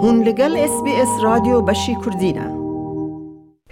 Hûn li gel SBS Radyo beşî Kurdî ne.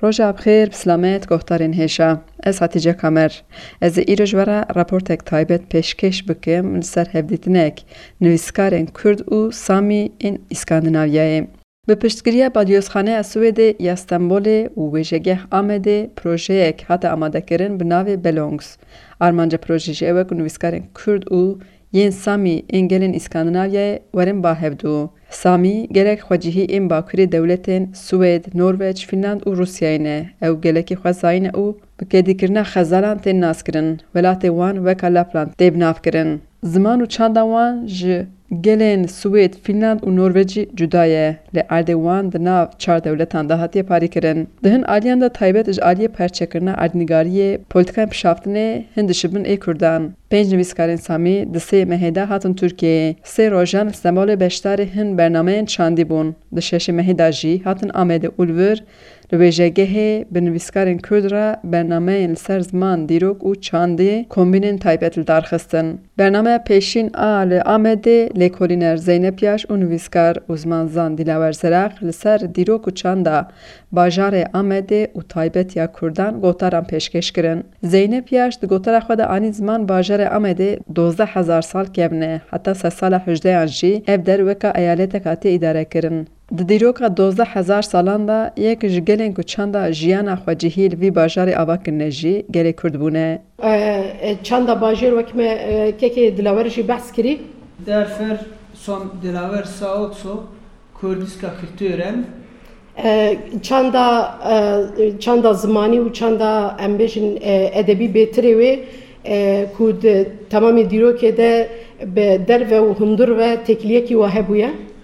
Roja bi xêr, bi silamet gohdarên hêja. Ez Hatice Kamer. Ez ê îro ji we re raportek taybet pêşkêş bikim li ser hevdîtinek nivîskarên Kurd û Samî ên Îskandinavyayê. Bi piştgiriya Balyozxaneya Swêdê ya Stenbolê û Wêjegeh Amedê projeyek hate amadekirin bi navê Belongs. Armanca projê ji ew e ku nivîskarên Kurd û yên Samî ên gelên Îskandinavyayê werin ba hevdu. Samî gelek xwecihî ên bakurê dewletên Swêd, Norweç, Fînland û Rûsyayê ne. Ew gelekî xwezayî ne û Bi kedîkirina xezalan tên naskirin. Welatê wan weka Lapland tê binavkirin. Ziman û çanda wan ji gelên Swêd, Fînland û Norwecî cuda ye. Lê erdê wan di nav çar dewletan de hatiye parîkirin. Di hin aliyan de taybet ji aliyê perçekirina erdnîgariyê, polîtikayên pişaftinê hin dişibin ê kurdan. Pênc nivîskarên Samî di sê mehê de hatin Tirkiyeyê. Sê rojan li Stenbolê beşdarî hin bernameyên çandî bûn. Di şeşê mehê de jî hatin Amedê û li wir Li wêjegehê bi nivîskarên Kurd re bernameyên li ser ziman, dîrok û çandî kombînên taybet li dar xistin. Bernameya pêşîn a li Amedê lêkolîner Zeynep Yaş û nivîskar û zimanzan Dîlawer Zeraq li ser dîrok û çanda bajarê Amedê û taybetiya Kurdan gotaran pêşkêş kirin. Zeynep Yaş di gotara xwe de anî ziman bajarê Amedê dozdeh hezar sal kevn e, heta sersala hejdeyan jî ev der weka eyaleteka tê îdarekirin. Di dîroka dozdeh hezar salan de yek ji gelên ku çanda jiyana xwe cihî li vî bajarê ava kirine jî gelê Kurd bûne. Çanda bajêr wek me KK Dilawer jî behs kirî. Derfir som Dilawer Saotso Kurdiska Kulturen. Çanda çanda zimanî û çanda em bêjin edebî bêtirê wê ku di temamê dîrokê de bi derve û hundur ve têkiliyekî we hebûye.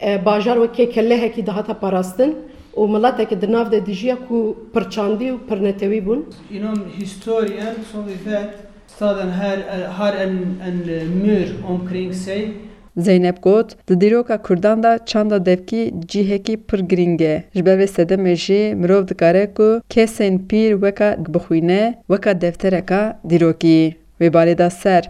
Bajar weke kellehekî dihata parastin û mileteke di nav de dijiya ku pirçandî û pirnetewî bûn. Înan hîstoryen soxî vet, staden her har en en mur omkring sey. Zeynep got, Di dîroka Kurdan de çanda devkî cîhekî pir girîng e. Ji ber vê sedemê jî mirov dikare ku kesên pîr weka bixwîne, weka deftereka dîrokî. Wê barê da ser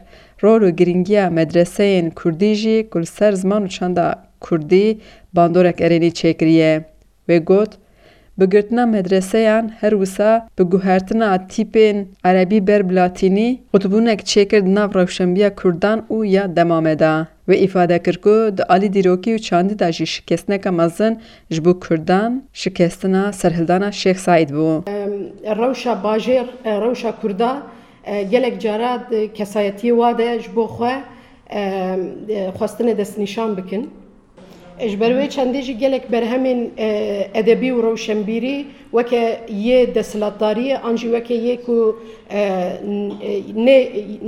rol û girîngiya medreseyên kurdî jî ku li ser ziman û çanda kurdî bandorek erênî çêkiriye. Wê got, Bi girtina medreseyan her wisa bi guhertina tîpên erebî ber bi latînî, qutbûnek çêkir di nav rewşenbiya kurdan û ya dema me de. Wê îfade kir ku di alî dîrokî û çandî de jî şikestineke mezin ji bo kurdan şikestina serhildana Şêx Seîd bû. Rewşa bajêr, rewşa kurda. Gelek cara di kesayetiyê wa de ji bo xwe xwestine destnîşan bikin. Ji ber wê çendê jî gelek berhemên edebî û rewşenbîrî weke yê desthilatdariyê an jî weke yê ku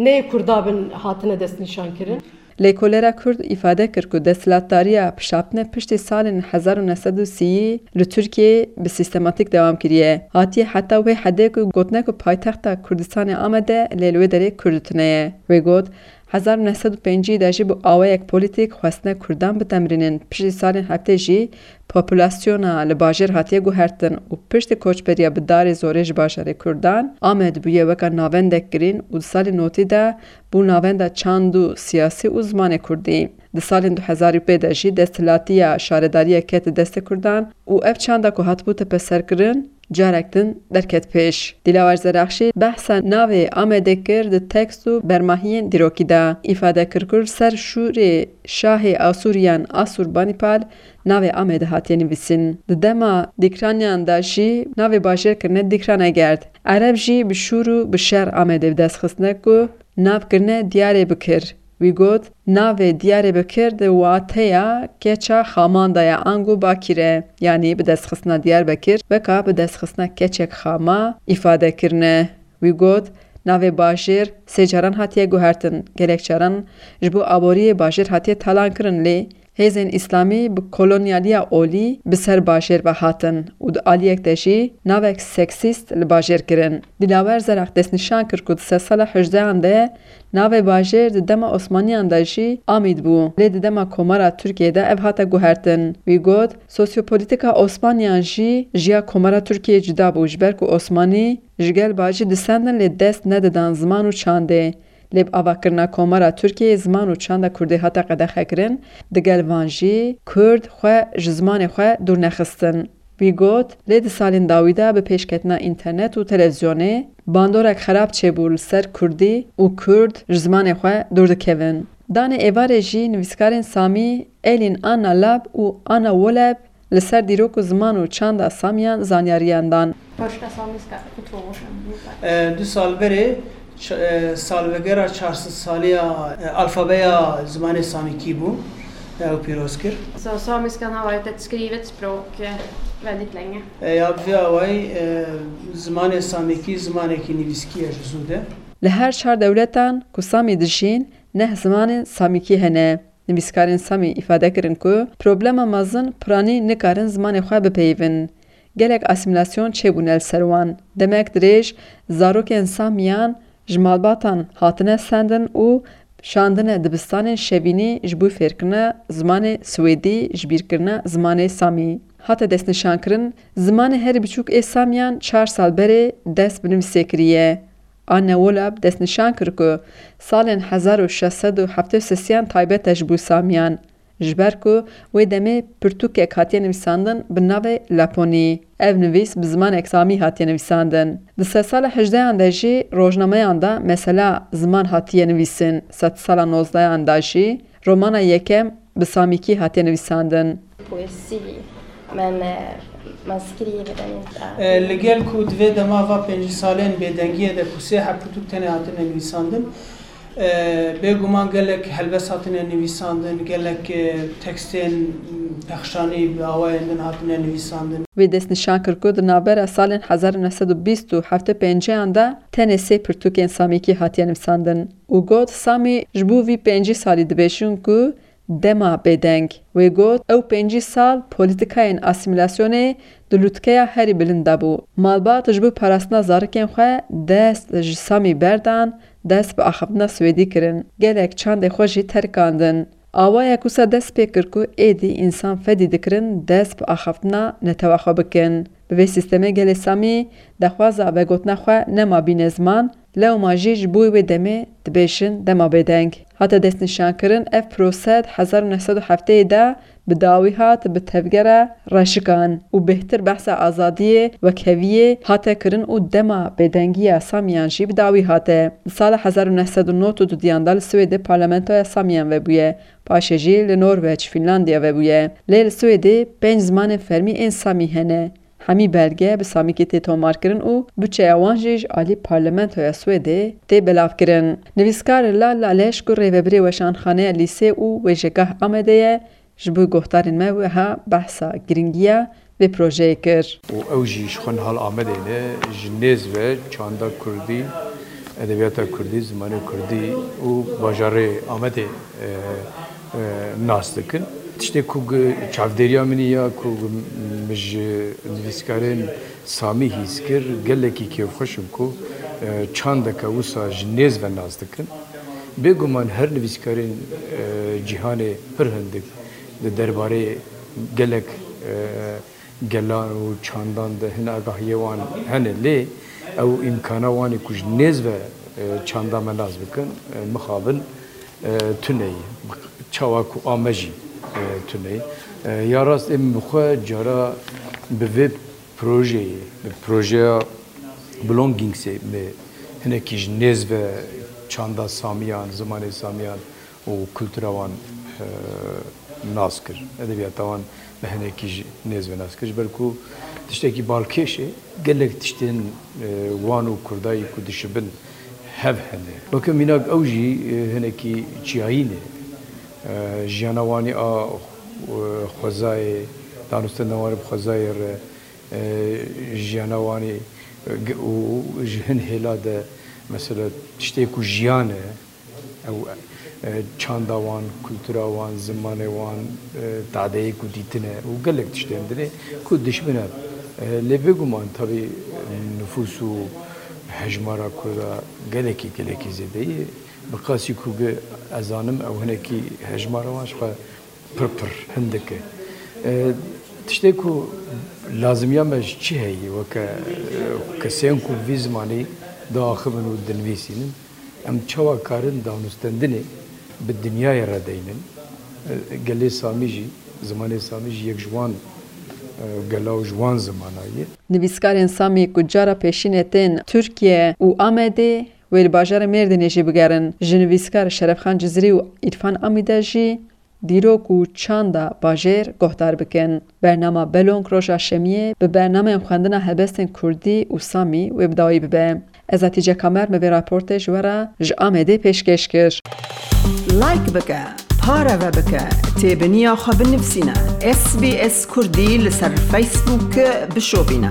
nê Kurda bin hatine destnîşankirin. Lêkolera Kurd îfade kir ku desthilatdariya pişapne piştî salên hezar û neh sed û sî yî li Tirkiyeyê bi sîstematîk dewam kiriye. Hatiye heta wê hedê ku gotine ku paytexta Kurdistanê Amed e lê li wê derê Kurd tune ye. Wê got, Hezar û neh sed û pêncî yî de jî bi awayek polîtîk xwestine Kurdan bitemrînin, piştî salên heftê jî populasyona li bajêr hatiye guhertin û piştî koçberiya bi darê zorê ji bajarê Kurdan, Amed bûye weka navendek girîn û di salên notî de bû navenda çand û siyasî û zimanê kurdî. Di salên du hezar û pê de jî desthilatiya şaredariyê ket di destê kurdan û ev çanda ku hatibû tepeserkirin carek din derket pêş. Dîlawar Zeraxşî behsa navê Amedê kir di tekst û bermahiyên dîrokî de. Îfade kir ku li ser Şûrê şahê Asûriyan, Asurbanipal, Navê Amedê hatiye nivîsîn. Di dema Dîkraniyan de jî navê bajêr kirine Dîkranegerd. Ereb jî bi şûr û bi şer Amedê bi dest xistine ku nav kirine Diyarêbikir. Wî got, Navê Diyarêbikir di wateya keça xaman de ye ango bakîr e. Yanî bi dest xistina Diyarbekir weka bi dest xistina keçek xama îfade kirine. Wî got, Navê bajêr sê caran hatiye guhertin. Gelek caran ji bo aboriyê bajêr hatiye talankirin lê Hêzên Îslamî bi kolonyaliya olî bi ser bajêr ve hatin û di aliyek de jî navek seksîst li bajêr kirin. Dilawer Zeraq destnîşan kir ku di sedsala hejdeyan de navê bajêr di dema Osmaniyan de jî Amîd bû lê di dema Komara Tirkiyeyê de ev hate guhertin. Wî got, Sosyopolîtîka Osmaniyan jî ji ya Komara Tirkiyeyê cuda bû ji ber ku Osmanî ji gel bajî disendin lê dest nedidan ziman û çandê. Lê bi avakirina Komara Tirkiyeyê ziman û çanda kurdî hate qedexekirin, digel van jî kurd xwe ji zimanê xwe dûr nexistin. Wî got, Lê di salên dawî de bi pêşketina înternet û televîzyonê bandorek xerab çêbû li ser kurdî û kurd ji zimanê xwe dûr dikevin. Danê êvarê jî nivîskarên Samî, Elîn Anna Lab û Anna Woleb Li ser dîrok û ziman û çanda Samiyan zanyariyan dan. Du sal berê salvegera çar sed salî ya alfabeya zimanê Samîkî bû, ew pîroz kir. Ya bi vî awayî zimanê Samîkî zimanekî nivîskî ye ji zû de. Li her çar dewletan ku Samî dijîn neh zimanên Samîkî hene. Nivîskarên Samî îfade kirin ku problema mezin piranî nikarin zimanê xwe bipeyivin. Gelek asîmîlasyon çêbûne li ser wan. Demek dirêj zarokên Samiyan ji malbatan hatine sendin û şandine dibistanên şevînî ji bo fêrkirina zimanê Swêdî ji bîr kirina zimanê Samî. Hate destnîşankirin, zimanê herî biçûk ê Samiyan çar sal berê dest bi nivîsê kiriye. Anne Wollab destnîşan kir ku salên hezar û şeş sed û heftê û sisiyan taybet e ji bo Samiyan, ji ber ku wê demê pirtûkek hatiye nivîsandin bi navê Laponî. Ev nivîs bi zimanek Samî hatiye nivîsandin. Di sedsala hejdeyan de jî rojnameyan de mesela ziman hatiye nivîsin, sedsala nozdeyan de jî Romana yekem bi samîkî hatiye nivîsandin. Poesî me me me zikirî yê bedenê te. Li gel ku di vê dema va pêncî salên bêdengiyê de ku sê heb pirtûk tenê hatine nivîsandin, bê guman gelek helbest hatine nivîsandin, gelek tekstên pexşanî bi awayên din hatine nivîsandin. Wê destnîşan kir ku di navbera salên hezar û neh sed û bîst û heft û pêncî yan de tenê sê pirtûkên samîkî hatiye nivîsandin. û got, Samî ji bo vî pêncî salî dibê çûn ku dema bêdeng. Wê got, ew pêncî sal polîtîkayên asîmîlasyonê di lûtkeya herî bilind de bû. Malbat ji bo parastina zarikên xwe dest ji Samî berdan, dest bi axiftina swêdî kirin. Gelek çandê xwe jî terikandin. Awayek wisa dest pê kir ku êdî însan fedî dikirin dest bi axaftina netewa xwe bikin. Bi vê sîstemê gelê Samî dexwaza vegotina xwe nema bîne ziman, Lewma jî ji bo wê demê dibêjin dema bêdeng hate destnîşankirin, ev prose di hezar û neh sed û hefteyê de bi dawî hat bi tevgera reşikan û bêhtir behsa azadiyê, wekheviyê hate kirin û dema bêdengiya Samiyan jî bi dawî hate. Di sala hezar û neh sed û nod û du diyan de li Swêdê parlamentoya Samiyan vebûye, paşê jî li Norweç, Fînlandiya vebûye. Lê li Swêdê pênc zimanên fermî ên Samî hene. Hemî belge bi Samîkê tê tomarkirin û buçeya wan jî ji alî Parlamentoya Swêdê tê belavkirin. Nivîskar Lal Laleş ku rêvebirê Weşanxaneya Lîsê û Wêjegah Amedê ye, ji bo guhdarên me wiha behsa girîngiya vê projeyê kir. û ew jî ji xwe nihal Amedê ne ji nêz ve çanda kurdî, edebiyata kurdî, zimanê kurdî û bajarê Amedê. nas dikin. Tiştê ku çavdêriya min ya ku min ji nivîskarên Samî hîs kir, gelekî kêfxweş im ku çandeke wisa ji nêz ve nas dikin. Bêguman her nivîskarên cîhanê pir hindik di derbarê gelek Gela û çandan di hin agahiyê wan hene lê ew îmkana wan e ku ji nêz ve çanda me nas bikin, mixabin tuneyê çawa ku a me jî tuneyê. Ya rast ê min bi xwe cara bi vê projeyê, bi projeya Belongings ê me hinekî ji nêz ve çanda samiyan, zimanê samiyan, û kultura wan nas kir, edebiyata wan bi hinekî jî nêz ve nas kir ji ber ku tiştekî balkêş e, gelek tiştên wan û kurdayî ku dişibin hev hene. Weke mînak ew jî hinekî çiyayîn e. Jiyana wanî a xwezayê, danûstin da warê bi xwezayê re, jiyana wanî û ji hin hêla de mesela tiştê ku jiyan e, Ew çanda wan, kultura wan, zimanê wan, tadeyê ku dîtine û gelek tiştên din e ku dijmin e. Lê bêguman tabi nifûs û hejmara kurd a gelekî gelekî zêde ye. Bi qasî ku bi ez zanim ew hinekî hejmara wan ji xwe pir pir hindik e. Tiştê ku lazimiya me ji çi heye weke kesên ku vî zimanî diaxivin û dinivîsînin. Em çawa karin danûstendinê bi dinyayê re deynin? Gelê Samî jî, zimanê Samî jî yek ji wan gela û ji wan zimana ye. Nivîskarên Samî ku cara pêşînê tên Tirkiye û Amedê, wê li bajarê Mêrdînê jî bigerin. Ji nivîskar Şerefxan Cizrî û Îrfan Amîde jî dîrok û çanda bajêr guhdar bikin. Bernama Belong roja şemiyê bi bernameyên xwendina helbestên kurdî û samî wê bi dawî bibe. Ez Hatîce Kamer me vê raportê ji we re ji Amedê pêşkêş kir. Like bike, pareve bike, têbiniya xwe binivsîne, SBS Kurdî li ser Facebook bişopîne.